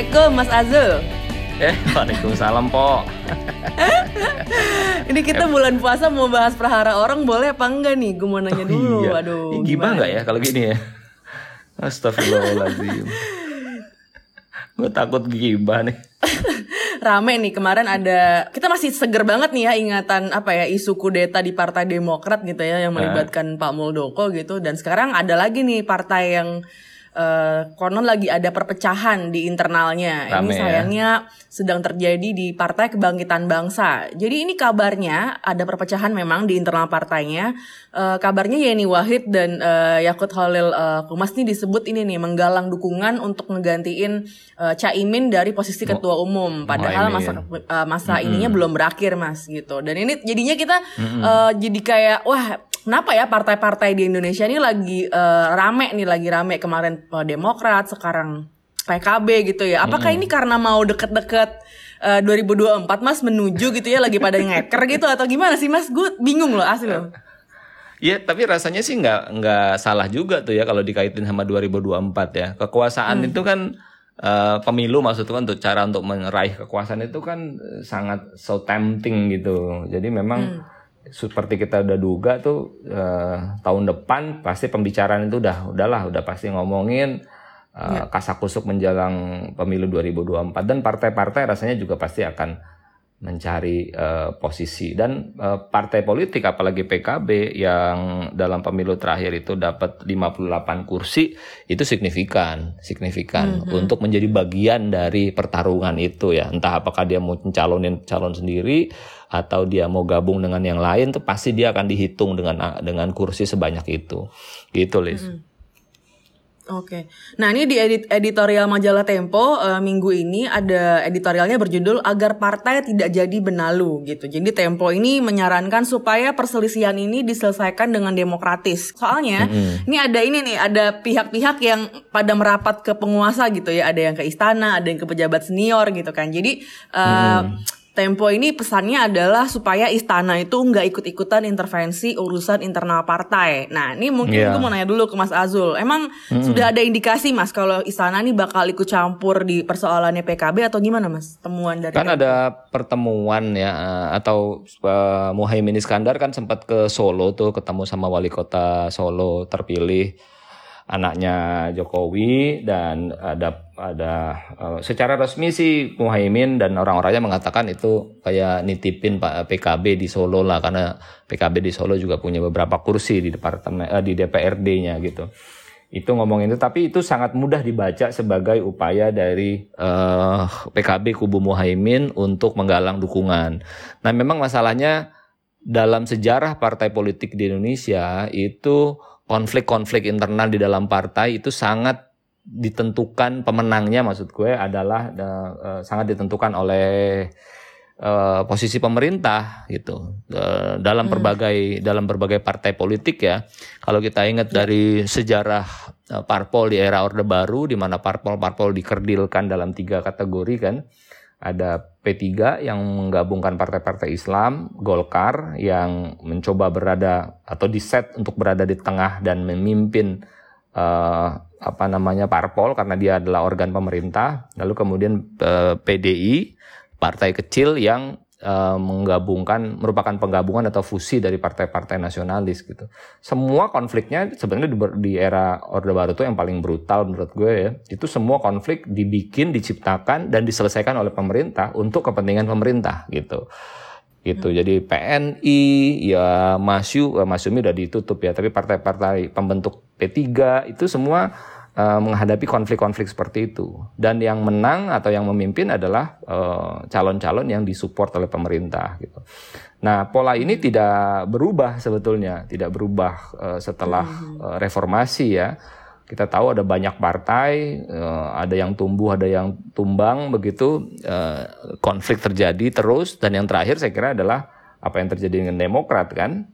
Assalamualaikum Mas Azul. Eh, Waalaikumsalam, Po. Ini kita bulan puasa mau bahas perhara orang boleh apa enggak nih? Gue mau nanya dulu. iya. Aduh. Gimana nggak ya kalau gini ya? Astagfirullahaladzim. Gue takut gibah nih. Rame nih kemarin ada kita masih seger banget nih ya ingatan apa ya isu kudeta di Partai Demokrat gitu ya yang melibatkan Pak Muldoko gitu dan sekarang ada lagi nih partai yang eh, konon lagi ada perpecahan di internalnya. Rame ini ya. sayangnya sedang terjadi di Partai Kebangkitan Bangsa. Jadi ini kabarnya ada perpecahan memang di internal partainya. Eh, kabarnya Yeni Wahid dan eh, Yakut Holil eh, Kumas ini disebut ini nih menggalang dukungan untuk ngegantiin eh, Caimin dari posisi ketua umum. Padahal masa eh, masa ininya belum berakhir mas gitu. Dan ini jadinya kita eh, jadi kayak wah kenapa ya partai-partai di Indonesia ini lagi eh, rame nih lagi rame kemarin eh, Demokrat sekarang PKB gitu ya. Apakah ini karena mau deket-deket eh, 2024 mas menuju gitu ya lagi pada ngeker gitu atau gimana sih mas? Gue bingung loh asli loh. Iya, tapi rasanya sih nggak nggak salah juga tuh ya kalau dikaitin sama 2024 ya. Kekuasaan itu kan eh, pemilu maksudnya kan untuk cara untuk meraih kekuasaan itu kan sangat so tempting gitu. Jadi memang seperti kita udah duga tuh eh, tahun depan pasti pembicaraan itu udah udahlah udah pasti ngomongin eh, kasakusuk menjelang pemilu 2024 dan partai-partai rasanya juga pasti akan mencari eh, posisi. Dan eh, partai politik apalagi PKB yang dalam pemilu terakhir itu dapat 58 kursi itu signifikan signifikan untuk menjadi bagian dari pertarungan itu ya. Entah apakah dia mau mencalonin calon sendiri atau dia mau gabung dengan yang lain tuh pasti dia akan dihitung dengan dengan kursi sebanyak itu gitu Lis Oke. Nah ini di edit editorial majalah Tempo eh, minggu ini ada editorialnya berjudul agar partai tidak jadi benalu gitu. Jadi Tempo ini menyarankan supaya perselisihan ini diselesaikan dengan demokratis. Soalnya ini ada ini nih ada pihak-pihak yang pada merapat ke penguasa gitu ya. Ada yang ke istana, ada yang ke pejabat senior gitu kan. Jadi eh, Tempo ini pesannya adalah supaya istana itu nggak ikut-ikutan intervensi urusan internal partai. Nah, ini mungkin Iya. gue mau nanya dulu ke Mas Azul. Emang sudah ada indikasi Mas kalau istana ini bakal ikut campur di persoalannya PKB atau gimana Mas? Temuan dari Kan ada pertemuan ya eh, atau eh, Muhaimin Iskandar kan sempat ke Solo tuh ketemu sama wali kota Solo terpilih anaknya Jokowi dan ada ada eh, secara resmi sih Muhaimin dan orang-orangnya mengatakan itu kayak nitipin Pak PKB di Solo lah karena PKB di Solo juga punya beberapa kursi di departemen eh, di DPRD-nya gitu itu ngomongin itu tapi itu sangat mudah dibaca sebagai upaya dari eh, PKB kubu Muhaimin untuk menggalang dukungan. Nah, memang masalahnya dalam sejarah partai politik di Indonesia itu konflik-konflik internal di dalam partai itu sangat ditentukan pemenangnya maksud gue adalah eh, sangat ditentukan oleh eh, posisi pemerintah gitu. Eh, dalam berbagai dalam berbagai partai politik ya. Kalau kita ingat dari sejarah eh, parpol di era orde baru di mana parpol-parpol dikerdilkan dalam tiga kategori kan ada P3 yang menggabungkan partai-partai Islam, Golkar yang mencoba berada atau diset untuk berada di tengah dan memimpin eh, apa namanya parpol karena dia adalah organ pemerintah. Lalu kemudian eh, PDI, partai kecil yang eh, menggabungkan merupakan penggabungan atau fusi dari partai-partai nasionalis gitu. Semua konfliknya sebenarnya di, di era Orde Baru itu yang paling brutal menurut gue ya. Itu semua konflik dibikin, diciptakan dan diselesaikan oleh pemerintah untuk kepentingan pemerintah gitu. Gitu. Jadi PNI ya Masyu, eh, Masyumi udah ditutup ya, tapi partai-partai pembentuk P3 itu semua eh, menghadapi konflik-konflik seperti itu. Dan yang menang atau yang memimpin adalah eh, calon-calon yang disupport oleh pemerintah gitu. Nah, pola ini tidak berubah sebetulnya, tidak berubah eh, setelah eh, reformasi ya. Kita tahu ada banyak partai, ada yang tumbuh, ada yang tumbang begitu, konflik terjadi terus dan yang terakhir saya kira adalah apa yang terjadi dengan Demokrat kan.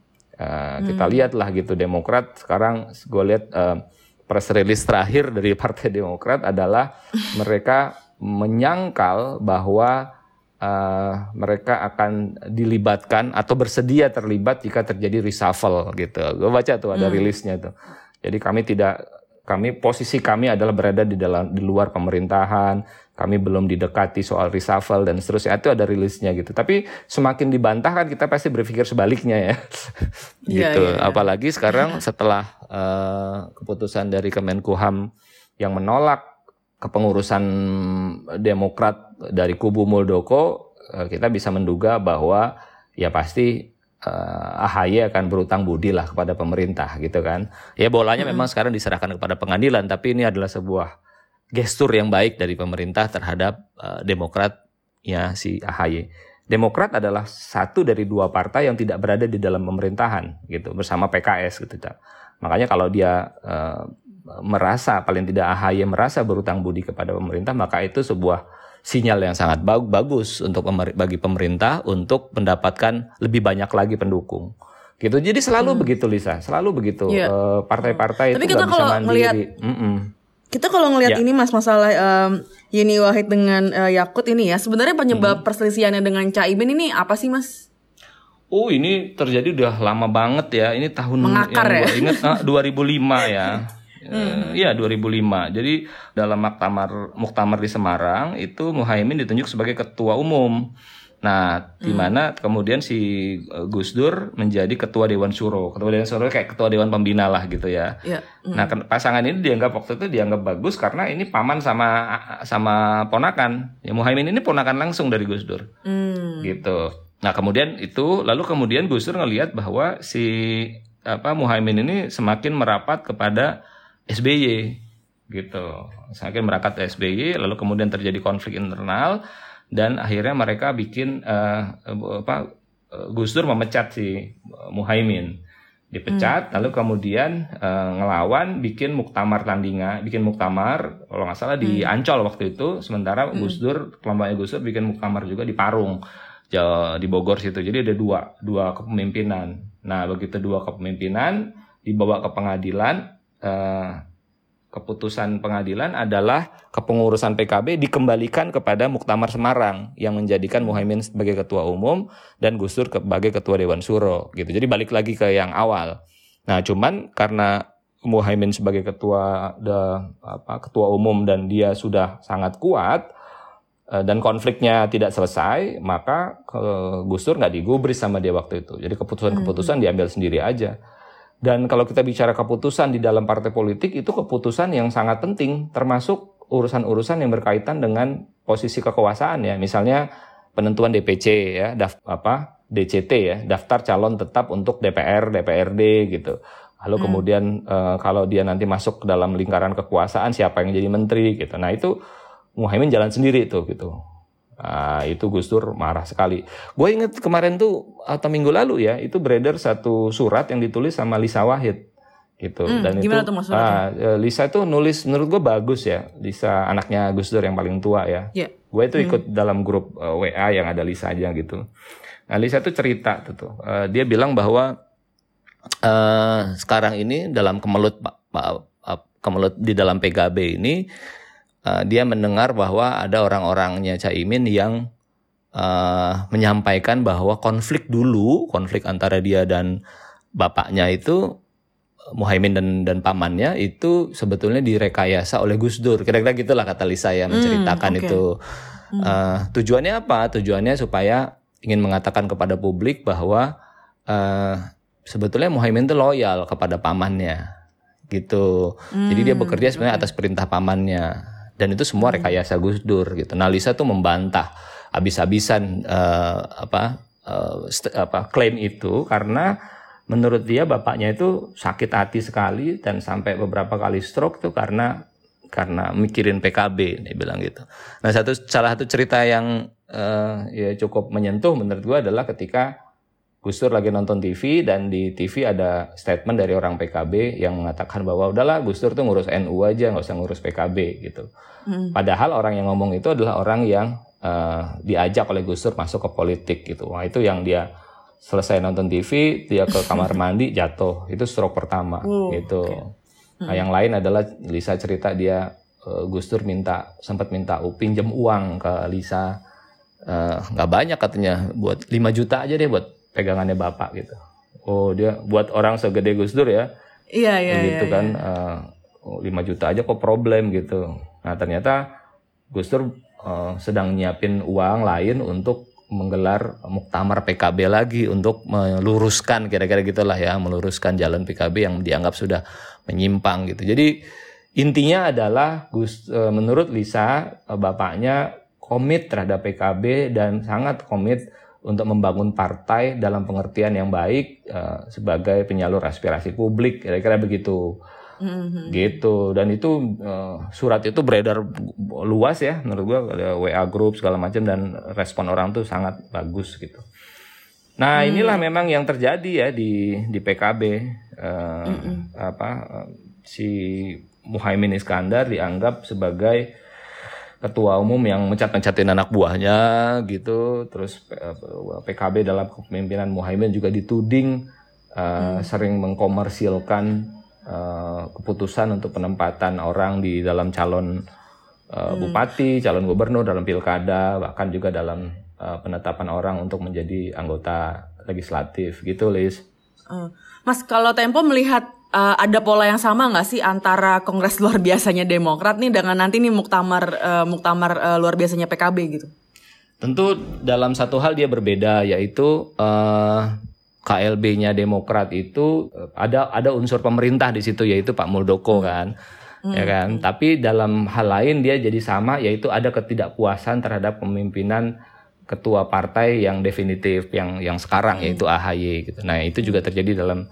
Kita lihatlah gitu Demokrat sekarang gue lihat press release terakhir dari Partai Demokrat adalah mereka menyangkal bahwa eh, mereka akan dilibatkan atau bersedia terlibat jika terjadi reshuffle gitu. Gue baca tuh ada rilisnya tuh. Jadi kami tidak kami posisi kami adalah berada di dalam di luar pemerintahan, kami belum didekati soal reshuffle dan seterusnya itu ada rilisnya gitu. Tapi semakin dibantah kan kita pasti berpikir sebaliknya ya, Iya, gitu. iya, iya. Apalagi sekarang setelah eh, keputusan dari Kemenkumham yang menolak kepengurusan Demokrat dari kubu Muldoko, eh, kita bisa menduga bahwa ya pasti eh, AHY akan berutang budi lah kepada pemerintah gitu kan. Ya bolanya memang sekarang diserahkan kepada pengadilan, tapi ini adalah sebuah gestur yang baik dari pemerintah terhadap eh, Demokrat ya si AHY. Demokrat adalah satu dari dua partai yang tidak berada di dalam pemerintahan gitu bersama PKS gitu. Makanya kalau dia eh, merasa paling tidak AHY merasa berutang budi kepada pemerintah maka itu sebuah sinyal yang sangat bag- bagus untuk pemer- bagi pemerintah untuk mendapatkan lebih banyak lagi pendukung. Gitu. Jadi selalu begitu Lisa, selalu begitu. Iya. Eh, Partai-partai Tapi itu kita nggak bisa kalau mandiri. ngelihat- Mm-mm. Kita kalau ngelihat Ya. ini mas masalah em, Yeni Wahid dengan eh, Yakut ini ya sebenarnya penyebab perselisihannya dengan Caimin ini apa sih mas? Oh ini terjadi udah lama banget ya. Ini tahun Mengakar yang ya? gua ingat ah, 2005 ya. Eh, Iya 2005. Jadi dalam muktamar muktamar di Semarang itu Muhaimin ditunjuk sebagai ketua umum. Nah, di mana kemudian si eh, Gus Dur menjadi ketua Dewan Suro. Ketua Dewan Suro kayak ketua Dewan Pembina lah gitu ya. Ya. Nah, ken- pasangan ini dianggap waktu itu dianggap bagus karena ini paman sama sama ponakan. Ya Muhaimin ini ponakan langsung dari Gus Dur Hmm. gitu. Nah kemudian itu lalu kemudian Gus Dur ngelihat bahwa si apa Muhaimin ini semakin merapat kepada SBY gitu, semakin merapat ke SBY lalu kemudian terjadi konflik internal dan akhirnya mereka bikin eh, apa eh, Gus Dur memecat si Muhaimin dipecat lalu kemudian eh, ngelawan bikin muktamar tandinga bikin muktamar kalau nggak salah di Ancol waktu itu. Sementara Gus Dur kelompoknya Gus Dur bikin muktamar juga di Parung di Bogor situ. Jadi ada dua dua kepemimpinan. Nah begitu dua kepemimpinan dibawa ke pengadilan eh, keputusan pengadilan adalah kepengurusan PKB dikembalikan kepada Muktamar Semarang yang menjadikan Muhaimin sebagai ketua umum dan Gus Dur sebagai ketua Dewan Suro gitu. Jadi balik lagi ke yang awal. Nah, cuman karena Muhaimin sebagai ketua de, apa, ketua umum dan dia sudah sangat kuat eh, dan konfliknya tidak selesai, maka eh, Gus Dur nggak digubris sama dia waktu itu. Jadi keputusan-keputusan diambil sendiri aja. Dan kalau kita bicara keputusan di dalam partai politik itu keputusan yang sangat penting, termasuk urusan-urusan yang berkaitan dengan posisi kekuasaan ya. Misalnya penentuan DPC ya, daf, apa DCT ya, daftar calon tetap untuk DPR, DPRD gitu. Lalu kemudian eh, kalau dia nanti masuk ke dalam lingkaran kekuasaan siapa yang jadi menteri gitu. Nah itu Muhaimin jalan sendiri tuh gitu. Nah, itu Gus Dur marah sekali. Gue inget kemarin tuh atau minggu lalu ya, itu beredar satu surat yang ditulis sama Lisa Wahid gitu. Hmm, Dan gimana itu tuh ah, eh, Lisa itu nulis menurut gue bagus ya. Lisa anaknya Gus Dur yang paling tua ya. Ya. Gue itu ikut dalam grup eh, WA yang ada Lisa aja gitu. Nah, Lisa tuh cerita tuh, tuh. Eh, dia bilang bahwa eh sekarang ini dalam kemelut Pak- Pak- kemelut di dalam PKB ini eh, dia mendengar bahwa ada orang-orangnya Caimin yang eh, menyampaikan bahwa konflik dulu, konflik antara dia dan bapaknya itu Muhaimin dan dan pamannya itu sebetulnya direkayasa oleh Gus Dur. Kira-kira gitulah kata Lisa ya menceritakan oke. itu. Eh, tujuannya apa? Tujuannya supaya ingin mengatakan kepada publik bahwa eh, sebetulnya Muhaimin itu loyal kepada pamannya, gitu. Jadi dia bekerja sebenarnya atas perintah pamannya, dan itu semua rekayasa Gus Dur, gitu. Nah Lisa tuh membantah habis-habisan eh, apa st- apa klaim itu karena menurut dia bapaknya itu sakit hati sekali dan sampai beberapa kali stroke tuh karena karena mikirin PKB dia bilang gitu. Nah satu salah satu cerita yang eh, ya cukup menyentuh menurut gua adalah ketika Gus Dur lagi nonton TV dan di TV ada statement dari orang PKB yang mengatakan bahwa udahlah Gus Dur tuh ngurus NU aja nggak usah ngurus PKB gitu. Padahal orang yang ngomong itu adalah orang yang eh, diajak oleh Gus Dur masuk ke politik gitu. Wah itu yang dia selesai nonton TV dia ke kamar mandi jatuh itu stroke pertama Oh, gitu. Nah yang lain adalah Lisa cerita dia eh, Gus Dur minta sempat minta u- pinjem uang ke Lisa Eh, nggak banyak katanya buat 5 juta aja deh buat pegangannya bapak gitu. Oh dia buat orang segede Gus Dur ya Iya iya iya. gitu kan. eh, oh, 5 juta aja kok problem gitu. Nah ternyata Gus Dur uh, sedang nyiapin uang lain untuk menggelar muktamar PKB lagi untuk meluruskan kira-kira gitulah ya meluruskan jalan PKB yang dianggap sudah menyimpang gitu. Jadi intinya adalah Gus uh, menurut Lisa uh, bapaknya komit terhadap PKB dan sangat komit untuk membangun partai dalam pengertian yang baik uh, sebagai penyalur aspirasi publik kira-kira begitu. Hmm gitu. Dan itu uh, surat itu beredar luas ya menurut gua ada WA group segala macam dan respon orang tuh sangat bagus gitu. Nah mm. inilah memang yang terjadi ya di di PKB uh, mm apa uh, si Muhaimin Iskandar dianggap sebagai ketua umum yang mencat-mencatin anak buahnya gitu terus PKB dalam kepemimpinan Muhaimin juga dituding uh, mm. sering mengkomersilkan uh, keputusan untuk penempatan orang di dalam calon uh, hmm. bupati, calon gubernur dalam pilkada, bahkan juga dalam uh, penetapan orang untuk menjadi anggota legislatif gitu, Lis. Uh, Mas, kalau Tempo melihat uh, ada pola yang sama nggak sih antara Kongres luar biasanya Demokrat nih dengan nanti nih muktamar uh, muktamar uh, luar biasanya PKB gitu? Tentu dalam satu hal dia berbeda yaitu uh, KLB-nya Demokrat itu ada ada unsur pemerintah di situ yaitu Pak Muldoko hmm. kan. Hmm. Ya kan? Tapi dalam hal lain dia jadi sama yaitu ada ketidakpuasan terhadap pemimpinan ketua partai yang definitif yang yang sekarang hmm. yaitu AHY gitu. Nah, itu juga terjadi dalam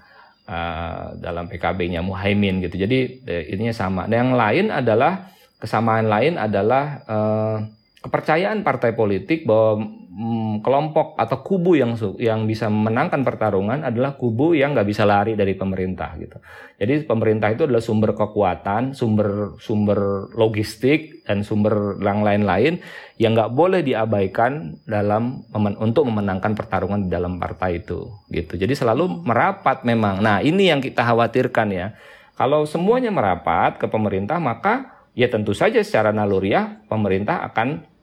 uh, dalam PKB-nya Muhaimin gitu. Jadi eh, ininya sama. Nah, yang lain adalah kesamaan lain adalah uh, kepercayaan partai politik bahwa hmm, kelompok atau kubu yang yang bisa memenangkan pertarungan adalah kubu yang nggak bisa lari dari pemerintah gitu. Jadi pemerintah itu adalah sumber kekuatan, sumber sumber logistik dan sumber yang lain-lain yang nggak boleh diabaikan dalam untuk memenangkan pertarungan di dalam partai itu gitu. Jadi selalu merapat memang. Nah ini yang kita khawatirkan ya. Kalau semuanya merapat ke pemerintah maka ya tentu saja secara naluriah pemerintah akan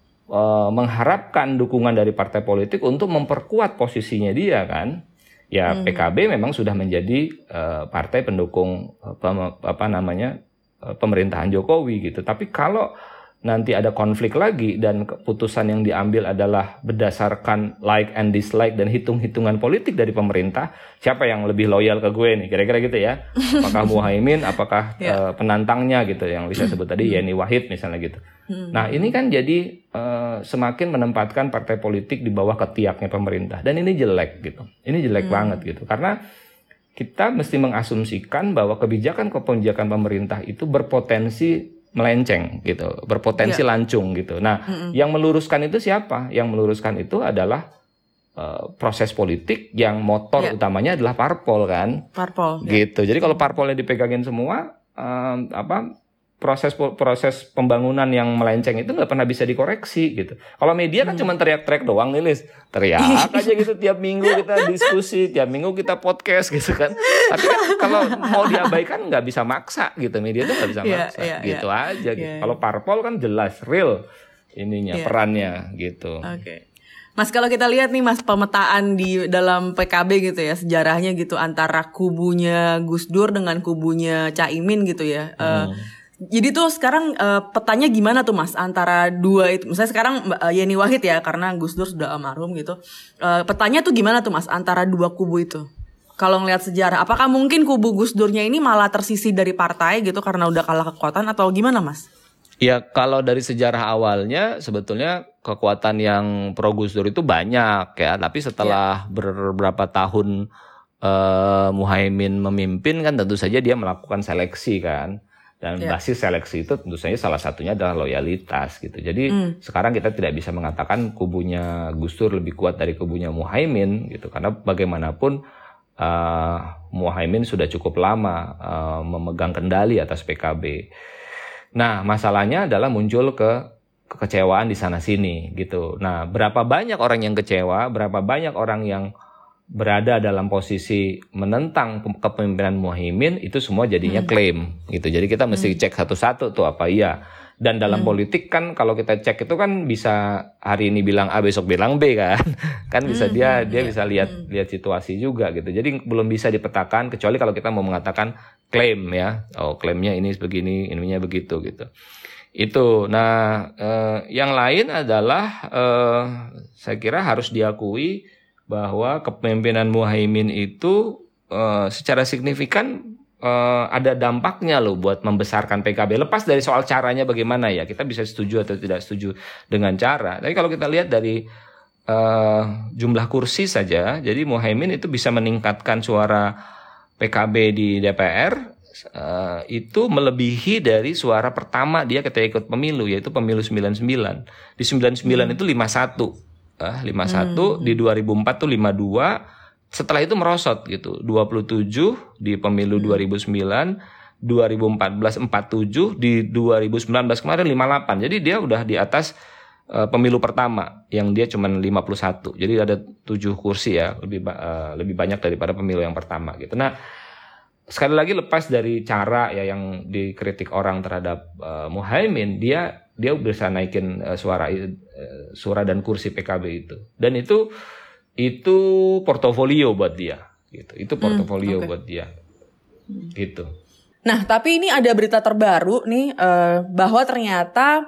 mengharapkan dukungan dari partai politik untuk memperkuat posisinya dia kan ya hmm. PKB memang sudah menjadi uh, partai pendukung uh, apa namanya pemerintahan Jokowi gitu tapi kalau nanti ada konflik lagi dan keputusan yang diambil adalah berdasarkan like and dislike dan hitung-hitungan politik dari pemerintah, siapa yang lebih loyal ke gue nih? Kira-kira gitu ya. Apakah Muhaimin, apakah yeah. Ya. uh, penantangnya gitu yang bisa sebut tadi hmm. Yeni Wahid misalnya gitu. Hmm. Nah, ini kan jadi uh, semakin menempatkan partai politik di bawah ketiaknya pemerintah dan ini jelek gitu. Ini jelek hmm. banget gitu. Karena kita mesti mengasumsikan bahwa kebijakan-kebijakan pemerintah itu berpotensi melenceng gitu, berpotensi yeah. lancung gitu. Nah, mm -hmm. yang meluruskan itu siapa? Yang meluruskan itu adalah uh, proses politik yang motor yeah. utamanya adalah parpol kan. Parpol. Gitu. Yeah. Jadi kalau parpolnya dipegangin semua, um, apa proses proses pembangunan yang melenceng itu nggak pernah bisa dikoreksi gitu. Kalau media kan hmm. cuma teriak-teriak doang nih, Lis. Teriak aja gitu tiap minggu kita diskusi, tiap minggu kita podcast gitu kan. Tapi kan kalau mau diabaikan nggak bisa maksa gitu. Media tuh nggak bisa yeah, maksa yeah, gitu yeah. aja gitu. Yeah. Kalau parpol kan jelas real ininya yeah. perannya gitu. Oke. Okay. Mas kalau kita lihat nih Mas pemetaan di dalam PKB gitu ya sejarahnya gitu antara kubunya Gus Dur dengan kubunya Caimin gitu ya. Hmm. Uh, jadi tuh sekarang uh, petanya gimana tuh mas antara dua itu? Misalnya sekarang uh, Yeni Wahid ya karena Gus Dur sudah almarhum gitu. Uh, petanya tuh gimana tuh mas antara dua kubu itu? Kalau ngelihat sejarah, apakah mungkin kubu Gus Durnya ini malah tersisi dari partai gitu karena udah kalah kekuatan atau gimana mas? Ya kalau dari sejarah awalnya sebetulnya kekuatan yang pro Gus Dur itu banyak ya, tapi setelah ya. beberapa tahun uh, Muhaimin memimpin kan tentu saja dia melakukan seleksi kan dan yeah. basis seleksi itu tentu saja salah satunya adalah loyalitas gitu. Jadi mm. sekarang kita tidak bisa mengatakan kubunya Gus Dur lebih kuat dari kubunya Muhaimin gitu karena bagaimanapun uh, Muhaimin sudah cukup lama uh, memegang kendali atas PKB. Nah, masalahnya adalah muncul ke kekecewaan di sana sini gitu. Nah, berapa banyak orang yang kecewa, berapa banyak orang yang berada dalam posisi menentang kepemimpinan Muhaimin itu semua jadinya hmm. klaim gitu. Jadi kita mesti hmm. cek satu-satu tuh apa iya. Dan dalam hmm. politik kan kalau kita cek itu kan bisa hari ini bilang A besok bilang B kan. kan bisa hmm. dia hmm, dia yeah. bisa lihat hmm. lihat situasi juga gitu. Jadi belum bisa dipetakan kecuali kalau kita mau mengatakan klaim ya. Oh, klaimnya ini begini, ininya begitu gitu. Itu. Nah, eh, yang lain adalah eh, saya kira harus diakui bahwa kepemimpinan Muhaimin itu uh, secara signifikan uh, ada dampaknya loh buat membesarkan PKB. Lepas dari soal caranya bagaimana ya, kita bisa setuju atau tidak setuju dengan cara. Tapi kalau kita lihat dari uh, jumlah kursi saja, jadi Muhaimin itu bisa meningkatkan suara PKB di DPR Uh, itu melebihi dari suara pertama dia ketika ikut pemilu yaitu pemilu 99. Di 99 hmm. itu 51 uh, 51 hmm. di 2004 tuh 52 setelah itu merosot gitu. 27 di pemilu hmm. 2009 2014 47 di 2019 kemarin 58 jadi dia udah di atas uh, pemilu pertama yang dia cuma 51 jadi ada 7 kursi ya lebih uh, lebih banyak daripada pemilu yang pertama gitu. Nah sekali lagi lepas dari cara ya yang dikritik orang terhadap uh, Muhaimin dia dia bisa naikin uh, suara uh, suara dan kursi PKB itu. Dan itu itu portofolio buat dia gitu. Itu hmm, portofolio hmm, okay. buat dia gitu. Nah tapi ini ada berita terbaru nih uh, bahwa ternyata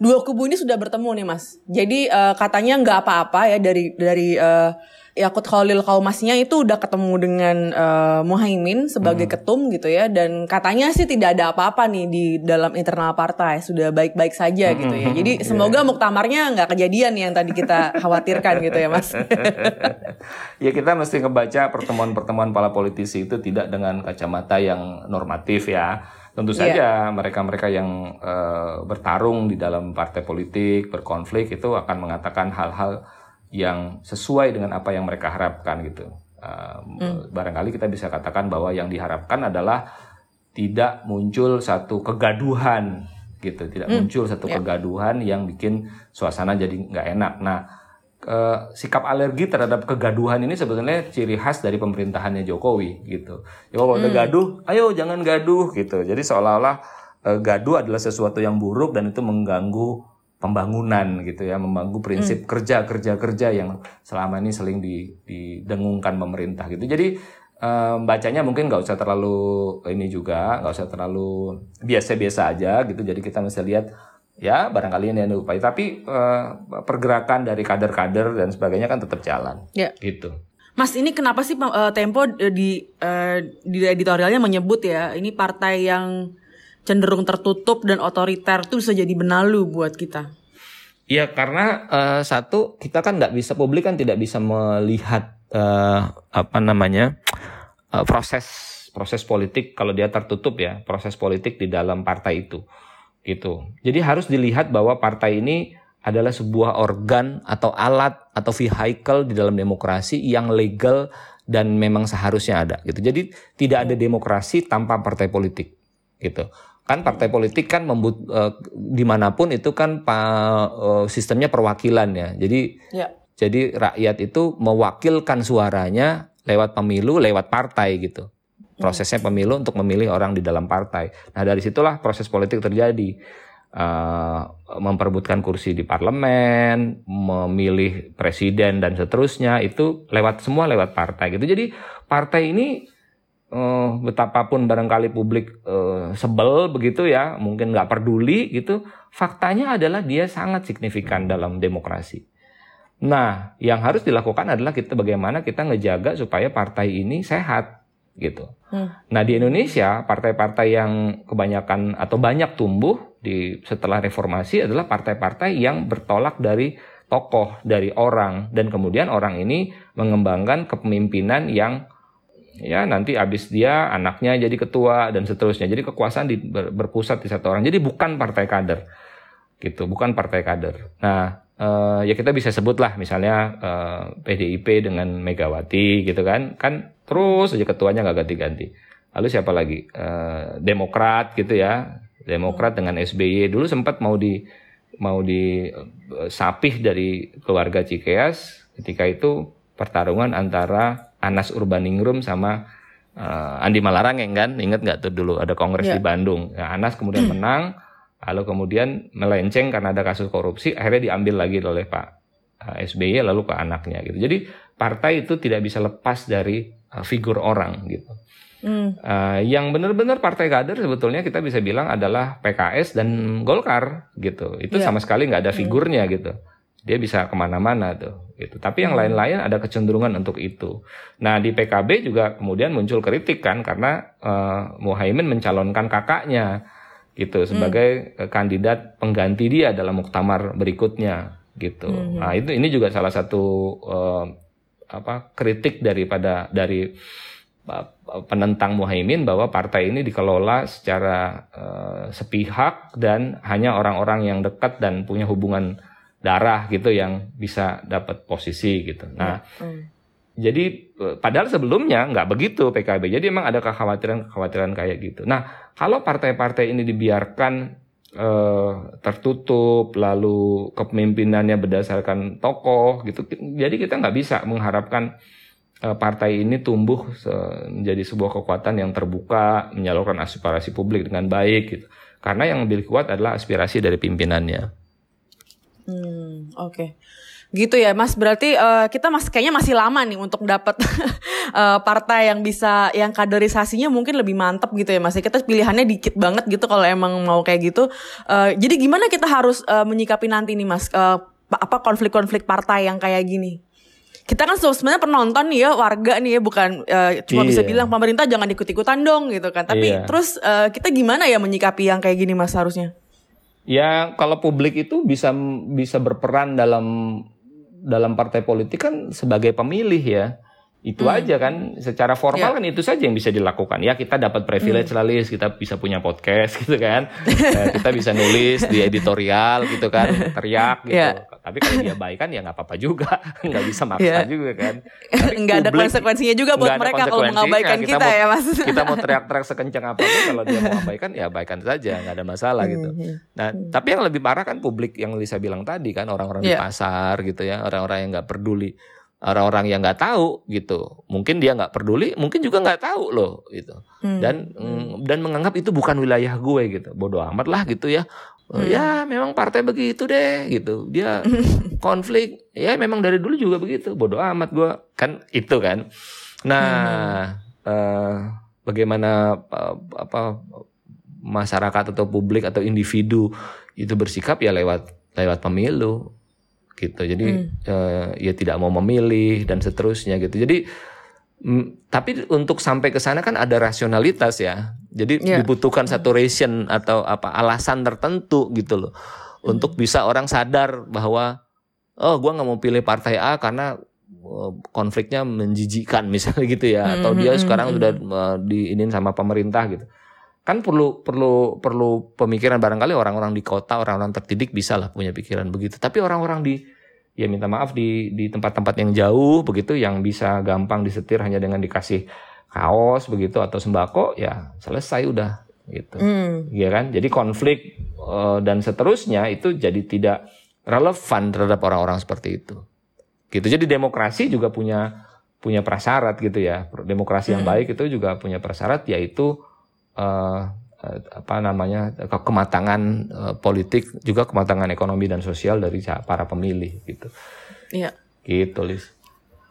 dua kubu ini sudah bertemu nih mas. Jadi uh, katanya nggak apa-apa ya dari dari uh, Yakut Khalil Kaumasnya itu udah ketemu dengan uh, Muhaimin sebagai hmm. ketum gitu ya dan katanya sih tidak ada apa-apa nih di dalam internal partai sudah baik-baik saja hmm. gitu ya. Jadi yeah. semoga muktamarnya nggak kejadian yang tadi kita khawatirkan gitu ya Mas. ya kita mesti ngebaca pertemuan-pertemuan para politisi itu tidak dengan kacamata yang normatif ya. Tentu iya. saja mereka-mereka yeah. yang uh, bertarung di dalam partai politik, berkonflik itu akan mengatakan hal-hal yang sesuai dengan apa yang mereka harapkan gitu. Uh, hmm. Barangkali kita bisa katakan bahwa yang diharapkan adalah tidak muncul satu kegaduhan gitu, tidak hmm. muncul satu yeah. kegaduhan yang bikin suasana jadi nggak enak. Nah, uh, sikap alergi terhadap kegaduhan ini sebetulnya ciri khas dari pemerintahannya Jokowi gitu. Ya kalau hmm. gaduh, ayo jangan gaduh gitu. Jadi seolah-olah uh, gaduh adalah sesuatu yang buruk dan itu mengganggu pembangunan gitu ya, membangun prinsip hmm. kerja kerja kerja yang selama ini sering didengungkan pemerintah gitu. Jadi um, bacanya mungkin nggak usah terlalu ini juga, nggak usah terlalu biasa-biasa aja gitu. Jadi kita mesti lihat ya barangkali ini yang diupai, tapi uh, pergerakan dari kader-kader dan sebagainya kan tetap jalan. Ya. Gitu. Mas ini kenapa sih uh, Tempo di uh, di editorialnya menyebut ya ini partai yang cenderung tertutup dan otoriter itu bisa jadi benalu buat kita. Iya karena uh, satu kita kan nggak bisa publik kan tidak bisa melihat uh, apa namanya uh, proses proses politik kalau dia tertutup ya proses politik di dalam partai itu gitu. Jadi harus dilihat bahwa partai ini adalah sebuah organ atau alat atau vehicle di dalam demokrasi yang legal dan memang seharusnya ada gitu. Jadi tidak ada demokrasi tanpa partai politik gitu kan partai politik kan membut uh, di mana pun itu kan pa, uh, sistemnya perwakilan ya. Jadi ya. jadi rakyat itu mewakilkan suaranya lewat pemilu lewat partai gitu. Prosesnya pemilu untuk memilih orang di dalam partai. Nah dari situlah proses politik terjadi. Uh, memperebutkan kursi di parlemen memilih presiden dan seterusnya itu lewat semua lewat partai gitu. Jadi partai ini uh, betapapun barangkali publik uh, sebel begitu ya, mungkin nggak peduli gitu, faktanya adalah dia sangat signifikan dalam demokrasi. Nah, yang harus dilakukan adalah kita bagaimana kita ngejaga supaya partai ini sehat gitu. Hmm. Nah, di Indonesia partai-partai yang kebanyakan atau banyak tumbuh di setelah reformasi adalah partai-partai yang bertolak dari tokoh, dari orang dan kemudian orang ini mengembangkan kepemimpinan yang ya nanti abis dia anaknya jadi ketua dan seterusnya. Jadi kekuasaan di, ber, berpusat di satu orang. Jadi bukan partai kader. Gitu bukan partai kader. Nah uh, ya kita bisa sebut lah misalnya eh, PDIP dengan Megawati gitu kan. Kan terus aja ketuanya nggak ganti-ganti. Lalu siapa lagi? Uh, Demokrat gitu ya. Demokrat dengan SBY dulu sempat mau di mau di uh, sapih dari keluarga Cikeas ketika itu pertarungan antara Anas Urbaningrum sama uh, Andi Malarangeng kan inget nggak tuh dulu ada kongres yeah. di Bandung nah, Anas kemudian menang lalu kemudian melenceng karena ada kasus korupsi akhirnya diambil lagi oleh Pak uh, SBY lalu ke anaknya gitu jadi partai itu tidak bisa lepas dari uh, figur orang gitu Hmm. Uh, yang benar-benar partai kader sebetulnya kita bisa bilang adalah PKS dan Golkar gitu. Itu yeah. sama sekali nggak ada hmm. figurnya hmm. gitu. Dia bisa ke mana-mana tuh. Gitu. Tapi yang hmm. lain-lain ada kecenderungan untuk itu. Nah di PKB juga kemudian muncul kritik kan karena uh, Muhaimin mencalonkan kakaknya gitu sebagai hmm. kandidat pengganti dia dalam muktamar berikutnya gitu. Hmm. Nah itu ini juga salah satu uh, apa kritik daripada dari penentang Muhaimin bahwa partai ini dikelola secara uh, sepihak dan hanya orang-orang yang dekat dan punya hubungan darah gitu yang bisa dapat posisi gitu. Nah, mm. jadi eh, padahal sebelumnya nggak begitu PKB. Jadi emang ada kekhawatiran-kekhawatiran kayak gitu. Nah, kalau partai-partai ini dibiarkan uh, tertutup, lalu kepemimpinannya berdasarkan tokoh gitu, jadi kita nggak bisa mengharapkan Eh, partai ini tumbuh menjadi sebuah kekuatan yang terbuka, menyalurkan aspirasi publik dengan baik gitu. Karena yang lebih kuat adalah aspirasi dari pimpinannya. Hmm, oke. Okay. Gitu ya, Mas. Berarti uh, kita mas kayaknya masih lama nih untuk dapat uh, partai yang bisa yang kaderisasinya mungkin lebih mantap gitu ya, Mas. Kita pilihannya dikit banget gitu kalau emang mau kayak gitu. Uh, jadi gimana kita harus uh, menyikapi nanti nih, Mas? Uh, apa konflik-konflik partai yang kayak gini? kita kan sebenarnya penonton nih ya warga nih ya bukan uh, cuma iya. bisa bilang pemerintah jangan ikut-ikutan dong gitu kan tapi iya. terus uh, kita gimana ya menyikapi yang kayak gini mas harusnya ya kalau publik itu bisa bisa berperan dalam dalam partai politik kan sebagai pemilih ya itu hmm. aja kan secara formal yeah. kan itu saja yang bisa dilakukan. Ya kita dapat privilege hmm. lalis kita bisa punya podcast gitu kan. Nah, kita bisa nulis di editorial gitu kan. Teriak gitu. Yeah. tapi kalau dia baik kan ya nggak apa-apa juga. Nggak bisa maksa yeah. juga kan. Nggak ada konsekuensinya juga buat mereka kalau mengabaikan kita, kita mau, ya mas. kita mau teriak-teriak sekencang apa pun kalau dia mau abaikan ya abaikan saja nggak ada masalah gitu. Hmm, hmm, nah tapi yang lebih parah kan publik yang Lisa bilang tadi kan orang-orang yeah. di pasar gitu ya. Orang-orang yang nggak peduli orang-orang yang nggak tahu gitu mungkin dia nggak peduli mungkin juga nggak tahu loh gitu hmm. dan hmm. dan menganggap itu bukan wilayah gue gitu bodoh amat lah gitu ya hmm. ya memang partai begitu deh gitu dia konflik ya memang dari dulu juga begitu bodoh amat gue kan itu kan nah hmm. uh, bagaimana uh, apa masyarakat atau publik atau individu itu bersikap ya lewat lewat pemilu gitu. Jadi hmm. uh, ya tidak mau memilih dan seterusnya gitu. Jadi mm, tapi untuk sampai ke sana kan ada rasionalitas ya. Jadi yeah. dibutuhkan satu reason atau apa alasan tertentu gitu loh. Hmm. Untuk bisa orang sadar bahwa oh gua nggak mau pilih partai A karena uh, konfliknya menjijikan misalnya gitu ya hmm, atau dia hmm, sekarang hmm. sudah uh, diinin sama pemerintah gitu kan perlu perlu perlu pemikiran barangkali orang-orang di kota orang-orang terdidik bisa lah punya pikiran begitu. Tapi orang-orang di ya minta maaf di di tempat-tempat yang jauh begitu yang bisa gampang disetir hanya dengan dikasih kaos begitu atau sembako ya selesai udah gitu. Mm. ya kan? Jadi konflik uh, dan seterusnya itu jadi tidak relevan terhadap orang-orang seperti itu. Gitu. Jadi demokrasi juga punya punya prasyarat gitu ya. Demokrasi yang mm. baik itu juga punya prasyarat yaitu uh, apa namanya kematangan uh, politik juga kematangan ekonomi dan sosial dari para pemilih gitu. Iya. Gitu, Lis.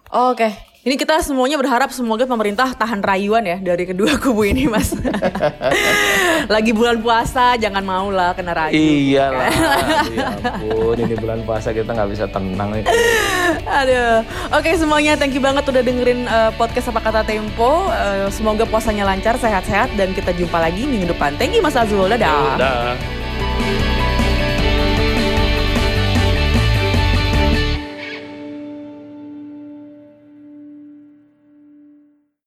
Oh, Oke, okay. Ini kita semuanya berharap semoga pemerintah tahan rayuan ya dari kedua kubu ini, Mas. Lagi bulan puasa, jangan mau lah kena rayu. Iya lah, ya ampun, ini bulan puasa kita nggak bisa tenang nih. Aduh, oke semuanya, thank you banget udah dengerin uh, podcast apa kata Tempo. Uh, semoga puasanya lancar, sehat-sehat, dan kita jumpa lagi minggu depan. Thank you Mas Azul, dadah. Dadah.